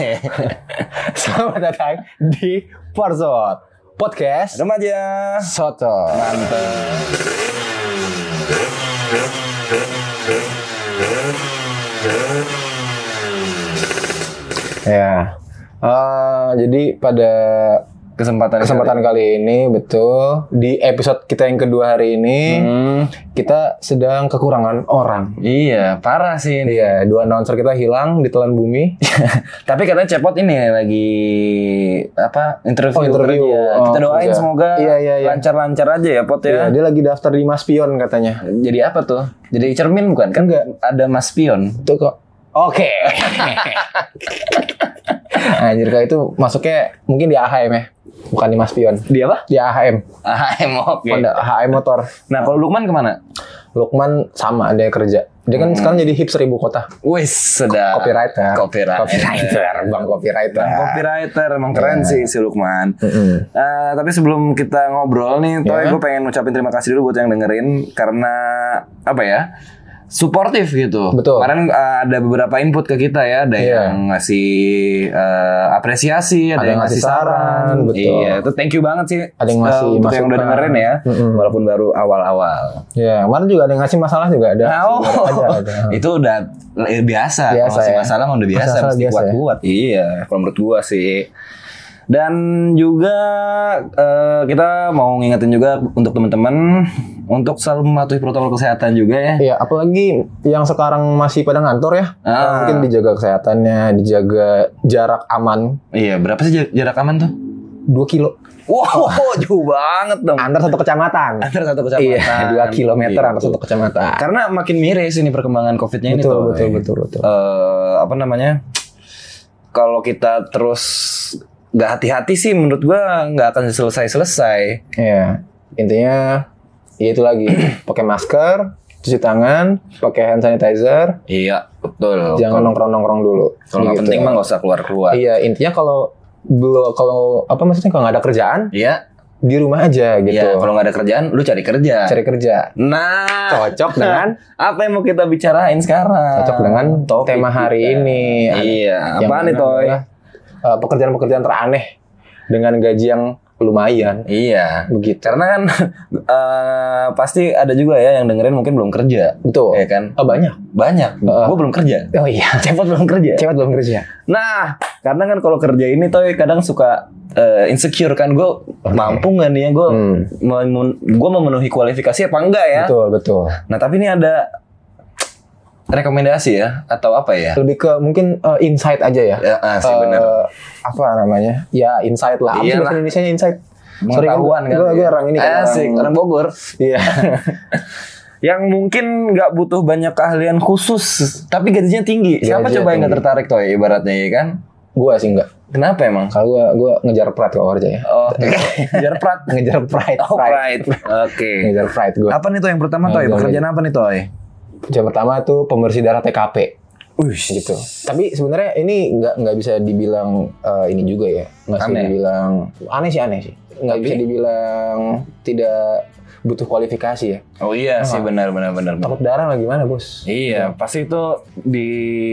Selamat datang di Porzot Podcast Remaja. Soto. Mantap. Ya. Eh, jadi pada Kesempatan kesempatan kali ini betul di episode kita yang kedua hari ini Hmm, kita sedang kekurangan orang. iya, parah sih ini. Iya, dua announcer kita hilang di telan bumi. Tapi katanya Cepot ini lagi apa interview. Oh, interview. kerja. Kita Oh, doain kerja. semoga Iya, iya, iya. lancar-lancar aja ya Pot Iya, ya. dia lagi daftar di Maspion katanya. Jadi apa tuh? Jadi cermin bukan? Kan Enggak. ada Mas Pion. Itu kok. Oke. Anjir kalau itu masuknya mungkin di AHM ya. Bukan di Maspion. Di apa? Di AHM. AHM oke. Honda AHM motor. Nah, kalau Lukman ke mana? Lukman sama dia kerja. Dia kan sekarang jadi hipster ibu kota. Wis, sedap. Copywriter. Copywriter. Copywriter, Bang copywriter. Copywriter emang keren sih si Lukman. Mm-mm. Eh, tapi sebelum kita ngobrol nih, Toy, Ya. gue pengen ngucapin terima kasih dulu buat yang dengerin karena apa ya? Suportif gitu. Betul. Kemarin eh, ada beberapa input ke kita ya, ada Iya. yang ngasih eh, apresiasi, ada, yang ngasih saran. betul. Iya, itu thank you banget sih. Ada yang eh, ngasih untuk yang udah dengerin ya, Mm-mm. walaupun baru awal-awal. Ya, kemarin juga ada yang ngasih masalah juga ada. Nah, oh, ada, ada. itu udah eh, biasa. Biasa Kalau masih ya. masalah udah biasa, Masalah mesti biasa ya. kuat-kuat. Iya, kalau menurut gua sih. Dan juga eh, kita mau ngingetin juga untuk teman-teman untuk selalu mematuhi protokol kesehatan juga ya. Iya, apalagi yang sekarang masih pada ngantor ya. Ah. Mungkin dijaga kesehatannya, dijaga jarak aman Iya, berapa sih jar- jarak aman tuh? 2 kilo Wow, jauh banget dong. antar satu kecamatan. Antar satu kecamatan. Iya, 2 kilometer Gitu. antar satu kecamatan. Karena makin miris ini perkembangan COVID-nya ini Betul, tuh. betul, betul, betul. Eh, apa namanya? Kalau kita terus nggak hati-hati sih menurut gua nggak akan selesai-selesai. Iya, intinya ya itu lagi pakai masker, cuci tangan, pakai hand sanitizer, Iya, betul. jangan nongkrong-nongkrong dulu. Kalau nggak Gitu. penting mah nggak usah keluar-keluar. Iya, intinya kalau belum kalau apa maksudnya kalau nggak ada kerjaan Iya, di rumah aja gitu. iya. Kalau nggak ada kerjaan, lu cari kerja. Cari kerja. Nah, Cocok dengan apa yang mau kita bicarain sekarang? cocok dengan Topik tema hari kita. ini. Iya, Yang apa nih Toy? uh, pekerjaan-pekerjaan teraneh dengan gaji yang lumayan Iya. begitu. Karena kan eh, pasti ada juga ya yang dengerin mungkin belum kerja. Betul. Ya kan? Oh, banyak. Banyak. Heeh. Gue belum kerja. Oh iya. Cepet belum kerja. Cewek belum kerja. Nah, karena kan kalau kerja ini tuh kadang suka eh, insecure kan gue mampu nggak nih ya gue Hmm. gue memenuhi kualifikasi apa enggak ya? Betul, betul. Nah tapi ini ada rekomendasi ya atau apa ya? Lebih ke mungkin uh, insight aja ya. Ya, ah, sih Eh, benar. apa namanya? Ya insight lah. Apa sih Iyalah. bahasa Indonesia insight? Pengetahuan kan? Gue gue orang ini kan Asik, orang Bogor. Iya. Yang mungkin nggak butuh banyak keahlian khusus, tapi gajinya tinggi. Siapa Gajinya coba yang nggak tertarik toh ibaratnya ya kan? gue sih enggak. Kenapa emang? Kalau gue gue ngejar pride kalau kerja ya. Oh, ngejar prat. Ngejar pride. Oh, pride. Oke. Ngejar pride gue. Apa nih toh yang pertama toh? Pekerjaan apa nih toh? Yang pertama tuh pembersih darah TKP. Wih, gitu. Tapi sebenarnya ini nggak nggak bisa dibilang eh, ini juga ya. Nggak bisa dibilang aneh sih aneh sih. Nggak bisa dibilang tidak butuh kualifikasi ya. Oh iya sih benar benar benar. benar. Takut darah lah gimana bos? Iya, pasti itu di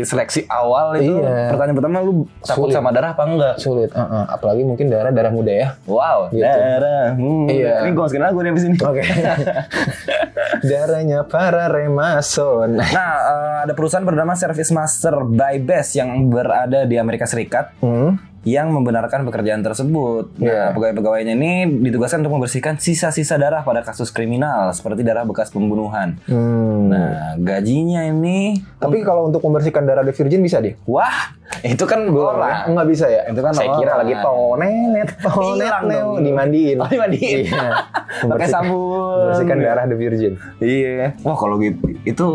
seleksi awal itu Iya. pertanyaan pertama lu takut Sulit. sama darah apa enggak? Sulit. uh, uh. Apalagi mungkin darah darah muda ya. Wow, Gitu. darah. muda. Iya. Ini gue masukin lagu nih abis ini. Oke. Darahnya para remason. Nah, eh, ada perusahaan bernama Service Master by Best yang berada di Amerika Serikat Hmm. Yang membenarkan pekerjaan tersebut. Iya. Nah, pegawai-pegawainya ini ditugaskan untuk membersihkan sisa-sisa darah pada kasus kriminal seperti darah bekas pembunuhan. Hmm. Nah, gajinya ini Tapi kalau untuk membersihkan darah the virgin bisa dih? wah, itu kan orang. Nggak bisa ya? Itu kan Saya kira orang. lagi tonet, tonet, Hilang neo, dimandiin. Oh, dimandiin. Iya. Pakai sabun. Membersihkan darah the virgin. Iya. Wah, kalau gitu itu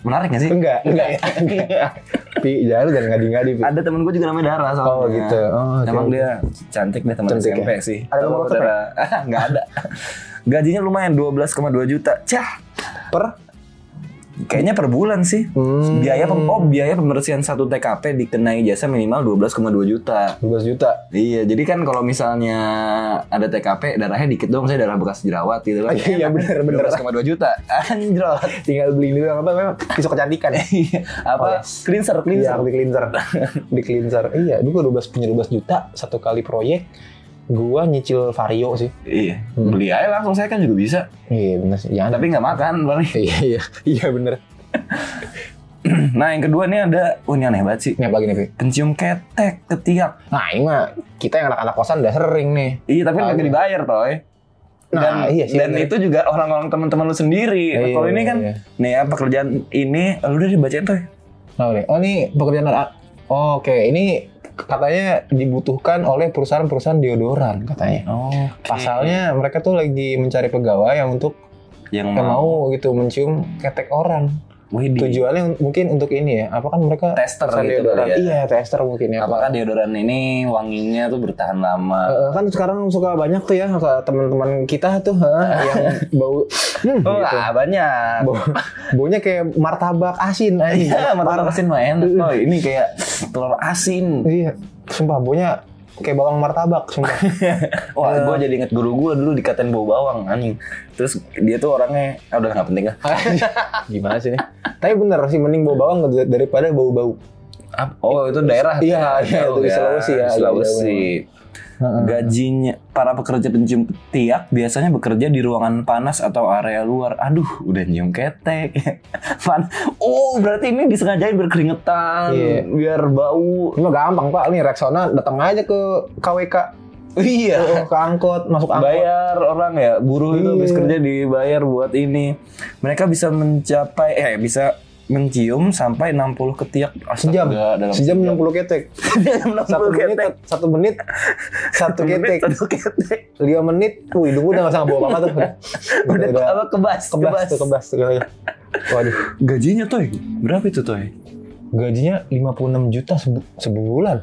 menarik gak sih? Enggak, enggak ya. Pi, jangan lu jangan ngadi-ngadi, Pi. Ada temen gue juga namanya Dara soalnya. Oh, gitu. Oh. Emang dia cantik deh teman SMP ya? sih. Ada nomor WhatsApp Dara. Nggak ada. Gajinya lumayan 12,2 juta. Cah. Per Kayaknya per bulan sih. Hmm. Biaya pem oh, biaya pembersihan satu TKP dikenai jasa minimal 12,2 juta. 12 juta. Iya, jadi kan kalau misalnya ada TKP darahnya dikit dong, saya darah bekas jerawat gitu kan. Iya, bener, bener. 12,2 juta. Anjrot. Tinggal beli dulu apa memang pisau kecantikan. Iya, apa? Cleanser, Iya, cleanser. di cleanser. di cleanser. Iya, dulu gua 12 punya 12 juta satu kali proyek. Gua nyicil Vario sih. Iya, beli aja langsung saya kan juga bisa. Iya, bener sih. Jangan. Tapi nggak makan paling. Iya, iya. Iya, bener. Nah, yang kedua nih ada, oh ini aneh banget sih. Ini apa lagi nih, Vi? Pencium ketek ketiak. Nah, ini mah kita yang anak-anak kosan udah sering nih. Iya, tapi nggak dibayar toy. Nah, dan iya sih, dan bener. itu juga orang-orang teman-teman lu sendiri. Iya, Kalau ini kan, iya. nih ya pekerjaan ini, lu udah dibacain toy. Nah. Oh, ini pekerjaan. Oh, Oke, ini katanya dibutuhkan oleh perusahaan-perusahaan deodoran katanya. Oh, Pasalnya mereka tuh lagi mencari pegawai yang untuk yang yang mau, mau gitu mencium ketek orang. Widih. Tujuannya mungkin untuk ini ya. Apa kan mereka Tester gitu deodoran? ya. Iya, tester mungkin ya. Apakah deodoran ini wanginya tuh bertahan lama? Eh, kan sekarang suka banyak tuh ya teman-teman kita tuh ha, yang bau hmm, oh, gitu. ah, banyak. Bau, baunya kayak martabak asin anjing. Iya, martabak asin mah enak. Oh, ini kayak telur asin. Iya, sumpah baunya kayak bawang martabak, sumpah. Wah, gue jadi inget guru gue dulu dikatain bau bawang anjing. Terus dia tuh orangnya, ah, udah nggak penting lah. Gimana sih nih? Tapi bener sih mending bau bawang daripada bau-bau. Oh, itu daerah. Iya, iya, Tahu itu di Sulawesi ya. Sulawesi. Heeh. Gajinya para pekerja pencium tiak biasanya bekerja di ruangan panas atau area luar. Aduh, udah nyium ketek. Pan. Oh, berarti ini disengajain berkeringetan Iya. biar bau. Ini mah gampang pak, nih Rexona datang aja ke KWK, Iya. Oh, ke angkot, masuk angkot. bayar orang ya buruh itu Iya. habis kerja dibayar buat ini mereka bisa mencapai eh bisa mencium sampai 60 ketiak Sejam, dalam sejam 60 ketek. Sejam 60 Satu menit, satu menit, satu ketek. satu ketek Lima menit, tuh hidung udah gak usah bawa apa-apa tuh. Udah, udah, apa kebas kebas tuh, kebas tuh. Waduh, gajinya toy berapa itu toy gajinya 56 juta sebu- sebulan.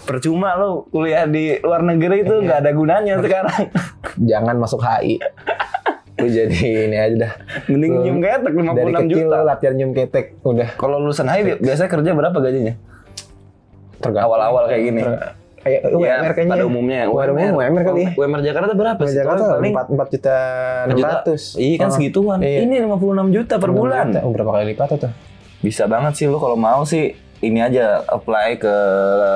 percuma lo kuliah di luar negeri itu nggak ada gunanya sekarang Jangan masuk HI. Lu jadi ini aja dah. mending Lu nyium ketek 56 Dari kecil juta lu latihan nyium ketek, udah kalau lulusan HI bi- biasanya kerja berapa gajinya tergantung. awal-awal kayak gini Kayak Ya, UMR kayaknya. pada umumnya Pada umumnya UMR kali ya. UMR Jakarta berapa sih? Jakarta Paling 4, 4 juta 600. Iya kan Oh, segituan. Iya. Ini 56 juta per bulan. Juta. Oh, berapa kali lipat tuh? Bisa banget sih lu kalau mau sih ini aja apply ke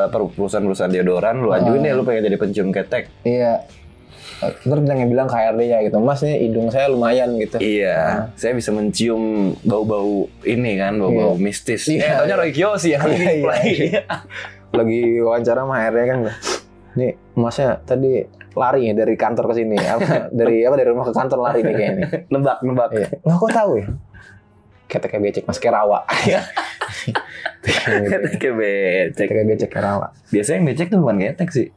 per- perusahaan-perusahaan deodoran lu ajuin deh lu pengen jadi pencium ketek. Iya. Terus bilang yang bilang HRD-nya gitu, Mas nih hidung saya lumayan gitu. Iya, saya bisa mencium bau-bau ini kan, bau-bau mistis. Iya. Eh, taunya Roy Kiyoshi yang Iya, lagi iya, play. Lagi wawancara sama HRD kan. Nih, Masnya tadi lari ya dari kantor ke sini. Apa, dari apa dari rumah ke kantor lari nih kayaknya. nebak, nebak. Iya. Lah kok tahu ya? Ketek becek Mas Kerawa. Ketek kayak becek. Ketek becek Kerawa. Biasanya yang becek tuh bukan ketek sih.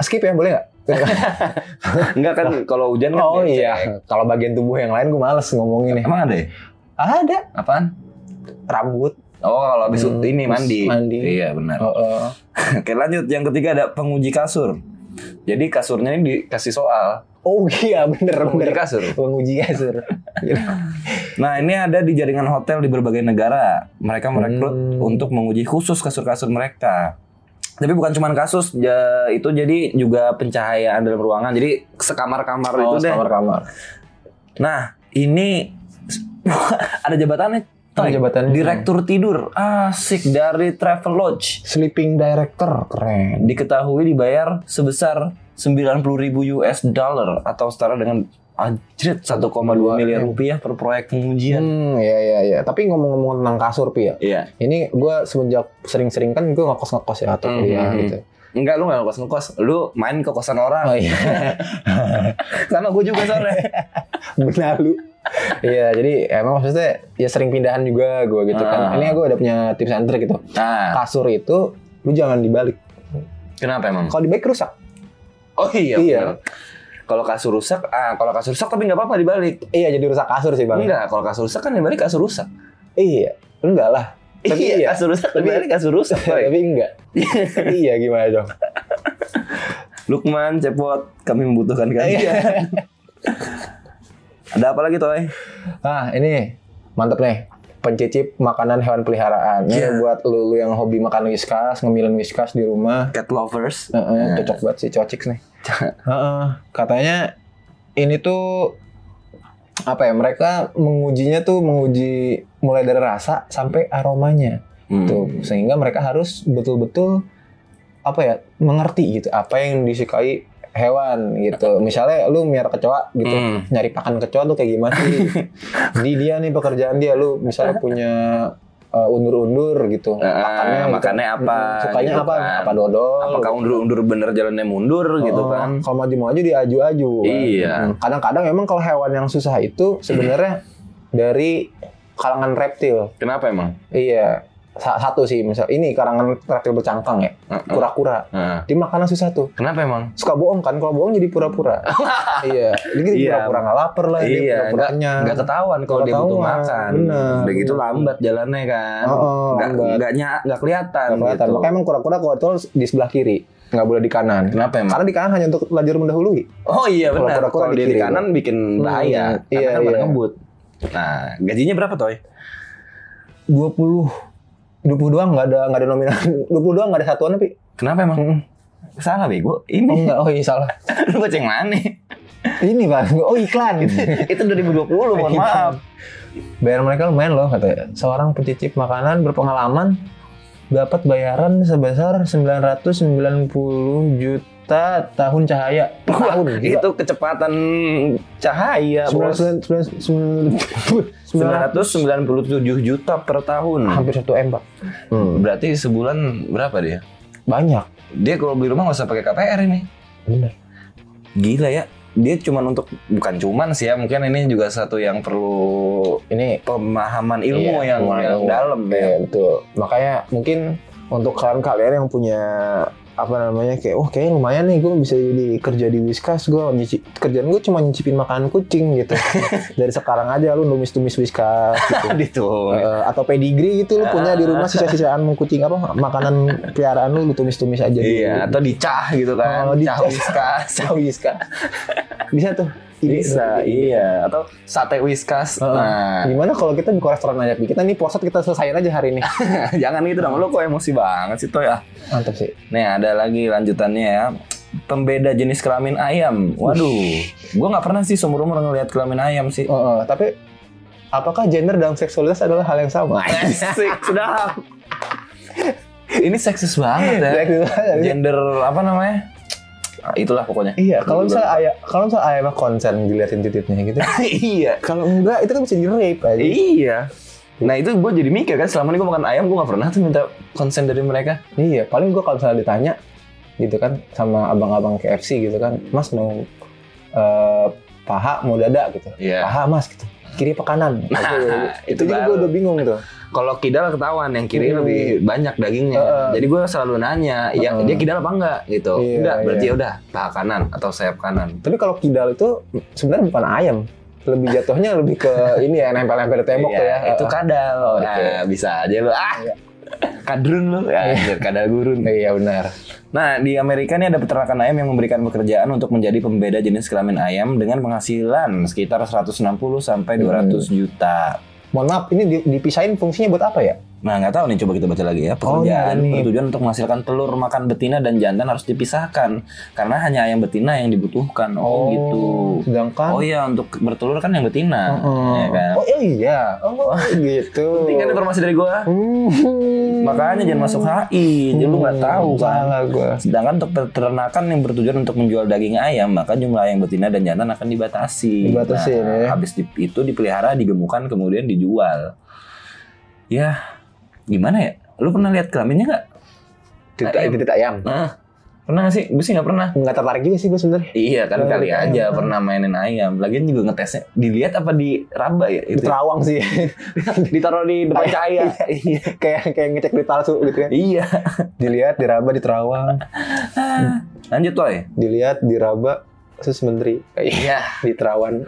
Skip ya, boleh nggak? Enggak kan kalau hujan kan oh becek. iya, kalau bagian tubuh yang lain gue males ngomongin nih. Emang ada ya? Ada Apaan? rambut. Oh, kalau habis Hmm, ini mandi. mandi. Iya, benar. Oh, oh. Oke lanjut yang ketiga ada penguji kasur. Jadi kasurnya ini dikasih soal. Oh iya bener Penguji bener kasur. Penguji kasur. Nah ini ada di jaringan hotel di berbagai negara. Mereka merekrut Hmm. untuk menguji khusus kasur-kasur mereka. Tapi bukan cuma kasus, ya, itu jadi juga pencahayaan dalam ruangan. Jadi sekamar-kamar itu oh, deh. kamar-kamar. Nah ini ada jabatannya. Toy. Ada jabatannya. Direktur tidur asik dari Travel Lodge. Sleeping director keren. diketahui dibayar sebesar 90.000 US dollar atau setara dengan anjrit 1,2 miliar rupiah per proyek pengujian. Hmm, ya ya ya. Tapi ngomong-ngomong tentang kasur pi ya. Iya. Ini gue semenjak sering-sering kan gue ngekos ngekos ya atau kuliah Mhm. gitu. Enggak, lu gak ngekos ngekos. Lu main ke kosan orang. Oh iya. Sama gue juga sore. Benar lu. Iya, jadi emang maksudnya ya sering pindahan juga gue gitu Ah. kan. Ini gue ada punya tips and trick gitu. Nah, Kasur itu lu jangan dibalik. kenapa emang? Kalau dibalik rusak. Oh iya. Iya. bener. Kalau kasur rusak, ah kalau kasur rusak tapi nggak apa-apa dibalik. Iya, jadi rusak kasur sih bang. Enggak, kalau kasur rusak kan dibalik kasur rusak. Iya, enggak lah. Tapi iya, iya. kasur rusak Tapi- dibalik kasur rusak. Tapi enggak. Iya gimana dong? Lukman, Cepot, kami membutuhkan kalian. Iya. Ada apa lagi, Toy? Ah, ini mantep nih. Pencicip makanan hewan peliharaan. Ini Iya. buat lu, lu yang hobi makan whiskas, ngemilin whiskas di rumah. Cat lovers. Heeh, cocok banget sih cocik nih. Heeh, katanya ini tuh apa ya? Mereka mengujinya tuh menguji mulai dari rasa sampai aromanya. Hmm. Tuh, sehingga mereka harus betul-betul apa ya? mengerti gitu apa yang disukai hewan gitu. Misalnya lu miara kecoa gitu. Hmm. Nyari pakan kecoa tuh kayak gimana sih? Di dia nih pekerjaan dia lu misalnya punya uh, undur-undur gitu. Eh, Pakannya gitu. makannya apa, Sukanya gitu apa? kan. Apa dodol? Apakah undur-undur bener jalannya mundur gitu Oh, kan? Kalau maju-maju diaju-aju. Iya. Kadang-kadang memang kalau hewan yang susah itu sebenarnya dari kalangan reptil. Kenapa emang? Iya. Sa- Satu sih, misal ini karangan reptil bercangkang ya, kura-kura. Nah, Dia makanan susah tuh. kenapa emang? Suka bohong kan? Kalau bohong jadi pura-pura. iya. Jadi dia Iya. pura-pura nggak lapar lah, dia Iya, pura-pura nggak kenyang. nggak ketahuan kalau dia butuh makan. bener, Udah gitu bener. lambat jalannya kan. Oh, oh, nggak nggak nggak kelihatan. Nggak kelihatan. gitu. Makanya emang kura-kura kalau itu di sebelah kiri, nggak boleh di kanan. Kenapa emang? Karena di kanan hanya untuk lajur mendahului. Oh iya Kalau benar. kura-kura Kalau di dia di kiri, kanan bikin bahaya. Hmm, Karena iya, kan pada iya. ngebut. Nah, gajinya berapa toy? 20 20 doang nggak ada nggak ada nominal 20 doang nggak ada satuan tapi Kenapa emang? Hmm. Salah bego. oh Ini enggak oh iya salah lu baca yang mana? ini bang oh iklan Itu 2020 mohon maaf. bayar mereka lumayan loh katanya seorang pencicip makanan berpengalaman dapat bayaran sebesar 990 juta tahun cahaya per tahun gila. Itu kecepatan cahaya. bos. 997 juta per tahun. hampir satu m pak hmm. Berarti sebulan berapa dia? banyak Dia kalau beli rumah nggak usah pakai KPR ini. bener Gila ya. Dia cuman untuk bukan cuman sih ya, mungkin ini juga satu yang perlu ini pemahaman ilmu Iya, yang, yang dalam ya. Iya betul. Makanya mungkin untuk kalian-kalian yang punya apa namanya kayak oh kayaknya lumayan nih gue bisa jadi kerja di Whiskas gue nyicip kerjaan gue cuma nyicipin makanan kucing gitu dari sekarang aja lu numis-tumis Whiskas gitu Gitu. Eh, atau pedigree gitu lu punya di rumah sisa-sisaan kucing apa makanan peliharaan lu lu tumis-tumis aja Iya, atau dicah gitu kan. Oh, Cah dicah. whiskas. Cah Whiskas bisa tuh Bisa, ide- iya. Atau sate whiskas. Heeh. Nah, Gimana kalau kita buka restoran aja? Kita nih puasa kita selesaiin aja hari ini. jangan gitu dong. Lu kok emosi banget sih, Toy ya. Mantap sih. Nih, ada lagi lanjutannya ya. Pembeda jenis kelamin ayam. Waduh, gua nggak pernah sih seumur umur ngelihat kelamin ayam sih. Oh, oh, tapi apakah gender dan seksualitas adalah hal yang sama? Asik, sudah. Ini seksis banget ya. Seksis banget. Gender apa namanya? Ah, Itulah pokoknya. Iya, kalau misalnya ayah, kalau misalnya ayah mah konsen diliatin titiknya gitu. iya. kalau enggak itu kan bisa di rape aja. Iya. Nah itu gue jadi mikir kan selama ini gue makan ayam gue gak pernah tuh minta konsen dari mereka. Iya, paling gua kalau misalnya ditanya gitu kan sama abang-abang KFC gitu kan, Mas mau eh, paha mau dada gitu. Iya. Paha Mas gitu. Kiri apa kanan? Nah, Aduh, itu itu juga gue udah bingung tuh. Kalau kidal ketahuan yang kiri Hmm. lebih banyak dagingnya. Heeh. Jadi gue selalu nanya, ya Heeh. dia kidal apa enggak gitu. Iya, enggak, berarti iya. ya udah paha kanan atau sayap kanan. Tapi kalau kidal itu sebenarnya bukan ayam. Lebih jatuhnya lebih ke ini ya nempel-nempel di tembok Iya, tuh ya. Itu kadal. Oh, nah, oke. bisa aja lu. Ah. Iya. Kadrun lu. Ya, anjir, kadal gurun. Iya benar. Nah, di Amerika ini ada peternakan ayam yang memberikan pekerjaan untuk menjadi pembeda jenis kelamin ayam dengan penghasilan sekitar 160 sampai 200 juta. Mohon maaf, ini di- dipisahin fungsinya buat apa ya? Nah, nggak tahu nih coba kita baca lagi ya. Oh, Pekerjaan ini. bertujuan untuk menghasilkan telur makan betina dan jantan harus dipisahkan karena hanya ayam betina yang dibutuhkan. Oh, gitu. Sedangkan Oh iya, untuk bertelur kan yang betina, Heeh. ya kan? Oh iya. Oh gitu. Penting kan informasi dari gua. Hmm. Makanya jangan masuk HI, jadi lu nggak tahu kan. Salah gua. Sedangkan untuk peternakan yang bertujuan untuk menjual daging ayam, maka jumlah ayam betina dan jantan akan dibatasi. Dibatasi, Nah, ya. Habis itu dipelihara, digemukkan, kemudian dijual. Ya, gimana ya? Lu pernah lihat kelaminnya nggak? Titik, Ayam. titik ayam. Nah, pernah nggak sih? Gue sih nggak pernah. Nggak tertarik juga sih gue sebenarnya. Iya kan kali lihat aja ayam. pernah mainin ayam. Lagian juga ngetesnya dilihat apa diraba ya? Di Itu. terawang sih. Ditaruh di depan cahaya. Iya. kayak kayak ngecek di palsu gitu kan. iya. Dilihat, diraba, di terawang. Lanjut toy. Dilihat, diraba, terus menteri. Iya. Di terawan.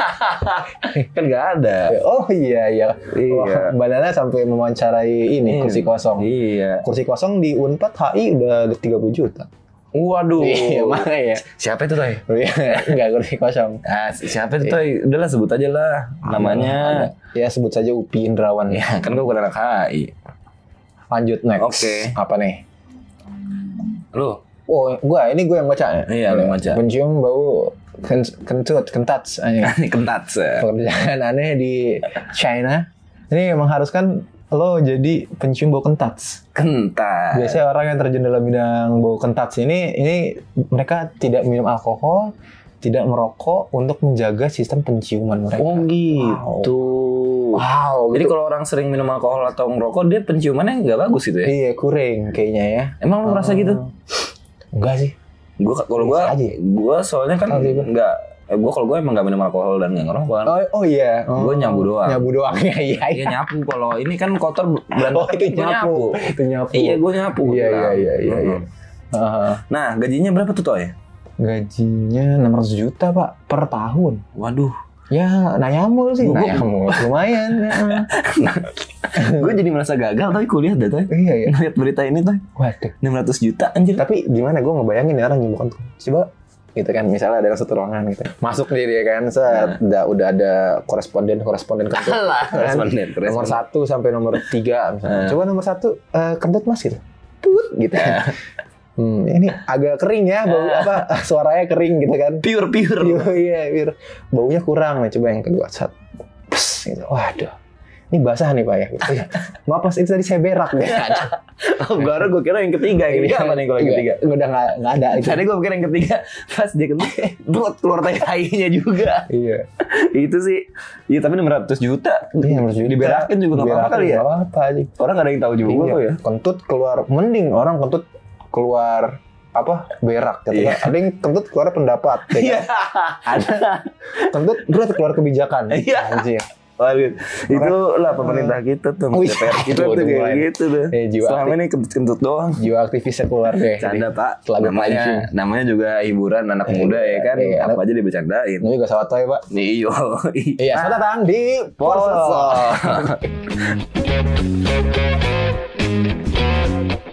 kan nggak ada. oh iya iya. Iya. Wah, Mbak Nana sampai mewawancarai ini Iya. kursi kosong. Iya. Kursi kosong di Unpad HI udah 30 juta. Waduh. Iya, mana ya? Siapa itu Toy? Enggak kursi kosong. Ah, siapa itu Toy? Udahlah sebut aja lah namanya. Ya sebut saja Upi Indrawan. Ya, kan gue bukan anak HI. Lanjut next. Oke. Apa nih? Lu? Oh, gua ini gue yang baca ya. Iya, lu yang baca. Pencium bau ken- kentut. Ini kentat sih. Pekerjaan aneh di China. Ini mengharuskan lo jadi pencium bau kentats. Kentat. Biasanya orang yang terjun dalam bidang bau kentats ini, ini mereka tidak minum alkohol, tidak merokok untuk menjaga sistem penciuman mereka. Oh gitu. Wow, Jadi gitu. kalau orang sering minum alkohol atau ngerokok dia penciumannya nggak bagus gitu ya? iya kuring kayaknya ya. Emang lu merasa gitu? Enggak sih. Gua kalau aja. gua soalnya kan nggak eh, gua kalau gua emang nggak minum alkohol dan nggak ngerokok kan. Oh, oh iya. Oh. Gua nyabu doang. Nyabu doang ya, iya. Iya nyapu kalau ini kan kotor berantakan. Oh itu nyapu. Itu nyapu. Iya gua nyapu. Iya iya iya iya. iya. Heeh. Nah gajinya berapa tuh Toy? Gajinya 600 juta pak per tahun. Waduh. Ya nayamul sih. Gua- Nayamul lumayan. ya. gue jadi merasa gagal tapi kuliah dah Toy. iya iya. Ngeliat berita ini Toy. Waduh. 600 juta anjir. Tapi gimana gue ngebayangin ya orang nyembuhkan tuh. Coba gitu kan misalnya ada satu ruangan gitu masuk nih dia kan set udah, udah ada koresponden koresponden kentut Alah, kan? koresponden, koresponden. nomor satu sampai nomor tiga misalnya Eh. coba nomor satu eh, kentut mas gitu Tut, gitu hmm, ini agak kering ya bau apa suaranya kering gitu kan Pure pure. Iya, iya, biar baunya kurang nih. Coba yang kedua, sat, pes, gitu. Waduh, ini basah nih pak ya. Gitu. Iya. Maaf mas, itu tadi saya berak deh. Oh, baru gue kira yang ketiga. Yang ketiga apa nih kalau yang ketiga? Udah nggak nggak ada. Itu. Tadi gue pikir yang ketiga pas dia kena buat keluar tai tai-nya juga. Iya. itu sih. Iya tapi 600 juta. Iya, menurut juta. Diberakin juga nggak apa-apa kali ya. Nggak apa-apa aja. Orang gak ada yang tahu juga Iya. kok ya. Kentut keluar, mending orang kentut keluar apa berak gitu Iya. kan. Ada yang kentut keluar pendapat ya kan? Iya. ada kentut berat keluar kebijakan Iya. Anjir. Waduh, itu lah pemerintah kita tuh, Wih, DPR kita aduh, tuh udah kayak gitu tuh. Eh, jiwa Selama aktif. ini kentut-kentut doang. jiwa aktivisnya keluar deh Canda pak, namanya namanya juga hiburan anak Iya, muda ya kan, iya. apa aja dibercandain. ini juga sawat ya pak Iyo, Iya, selamat datang di. Poso.